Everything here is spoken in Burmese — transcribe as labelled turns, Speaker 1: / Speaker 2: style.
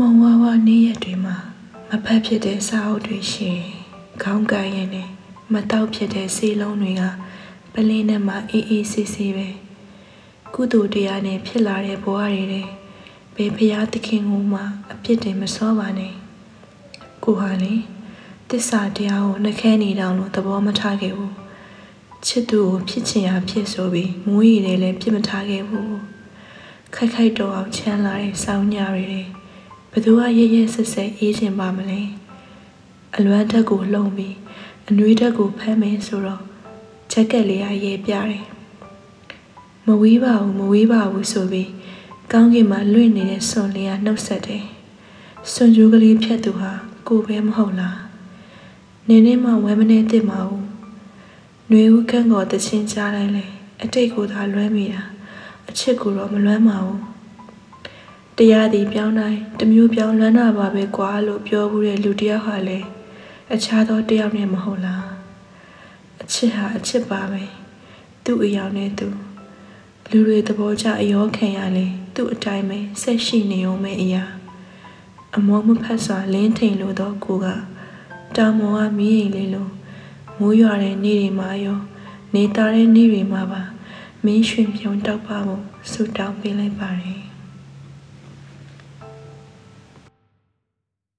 Speaker 1: မုံဝါးဝါနေ့ရက်တွေမှာမဖက်ဖြစ်တဲ့စာအုပ်တွေရှိတယ်။ခေါင်းကိုင်းရင်နဲ့မတောက်ဖြစ်တဲ့ဆေးလုံးတွေကပလင်းနဲ့မှအေးအေးဆေးဆေးပဲ။ကုသိုလ်တရားနဲ့ဖြစ်လာတဲ့ဘဝတွေတဲ့ဘယ်ဖရာသခင်ကမှအပြစ်တင်မစောပါနဲ့။ကိုဟာလေတစ္ဆာတရားကိုနှခဲနေတောင်လို့သဘောမထားခဲ့ဘူး။ချစ်သူကိုဖြစ်ချင်ရာဖြစ်ဆိုပြီးမွေးရည်လည်းလည်းပြစ်မထားခဲ့ဘူး။ခိုက်ခိုက်တော့အောင်ချမ်းလာတဲ့စောင်းညာတွေတဲ့ ဘသူကရဲရဲဆက်ဆက်အေးချင်ပါမလဲအလွမ်းတက်ကိုလှုံပြီးအနှွေးတက်ကိုဖမ်းမယ်ဆိုတော့ချက်ကက်လေးကရဲပြတယ်မဝေးပါဘူးမဝေးပါဘူးဆိုပြီးကောင်းကင်မှာလွင့်နေတဲ့စွန်လေးကနှုတ်ဆက်တယ်စွန်ကျိုးကလေးဖြတ်သူဟာကိုပဲမဟုတ်လားနင်းနေမှဝဲမနေသင့်ပါဘူးຫນွေဦးကန်းကောတချင်းကြားတိုင်းလေအတိတ်ကိုသာလွမ်းမိတာအချစ်ကိုတော့မလွမ်းပါဘူး တရားသည်ပြောင်းတိုင်းတစ်မျိုးပြောင်းလွမ်းတာပါပဲကွာလို့ပြောဘူးတဲ့လူတစ်ယောက်ဟာလေအခြားသောတစ်ယောက်နဲ့မဟုတ်လားအချစ်ဟာအချစ်ပါပဲသူ့အယောင်နဲ့သူလူတွေသဘောကျအယောခံရလေသူ့အတိုင်းပဲဆက်ရှိနေုံပဲအရာအမောမဖတ်စွာလင်းထိန်လို့တော့ကိုကတောင်မောကမီးရင်လေးလိုမိုးရွာတဲ့နေ့တွေမှာရောနေသားတဲ့နေ့တွေမှာပါမင်းရွှင်ပြုံတောက်ပါဖို့ဆူတောင်းပေးလိုက်ပါတယ်